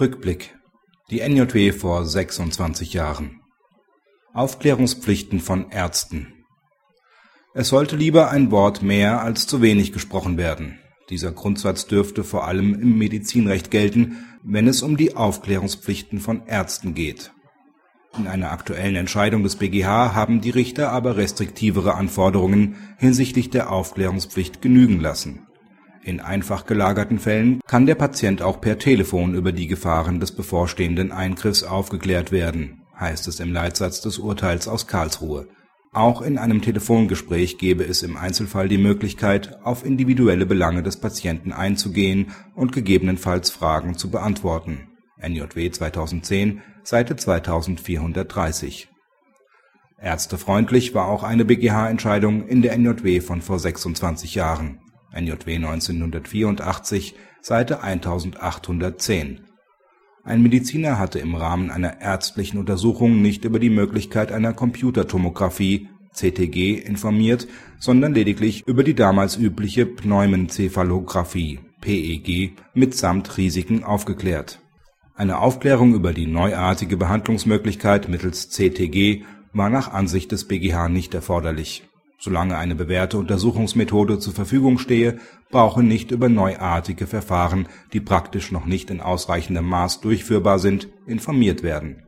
Rückblick Die NJW vor 26 Jahren Aufklärungspflichten von Ärzten Es sollte lieber ein Wort mehr als zu wenig gesprochen werden. Dieser Grundsatz dürfte vor allem im Medizinrecht gelten, wenn es um die Aufklärungspflichten von Ärzten geht. In einer aktuellen Entscheidung des BgH haben die Richter aber restriktivere Anforderungen hinsichtlich der Aufklärungspflicht genügen lassen. In einfach gelagerten Fällen kann der Patient auch per Telefon über die Gefahren des bevorstehenden Eingriffs aufgeklärt werden, heißt es im Leitsatz des Urteils aus Karlsruhe. Auch in einem Telefongespräch gebe es im Einzelfall die Möglichkeit, auf individuelle Belange des Patienten einzugehen und gegebenenfalls Fragen zu beantworten (NJW 2010, Seite 2430). Ärztefreundlich war auch eine BgH-Entscheidung in der NJW von vor 26 Jahren (NJW 1984, Seite 1810). Ein Mediziner hatte im Rahmen einer ärztlichen Untersuchung nicht über die Möglichkeit einer Computertomographie (CTG) informiert, sondern lediglich über die damals übliche Pneumenzephalographie (PEG) mitsamt Risiken aufgeklärt. Eine Aufklärung über die neuartige Behandlungsmöglichkeit mittels CTG war nach Ansicht des BgH nicht erforderlich. Solange eine bewährte Untersuchungsmethode zur Verfügung stehe, brauche nicht über neuartige Verfahren, die praktisch noch nicht in ausreichendem Maß durchführbar sind, informiert werden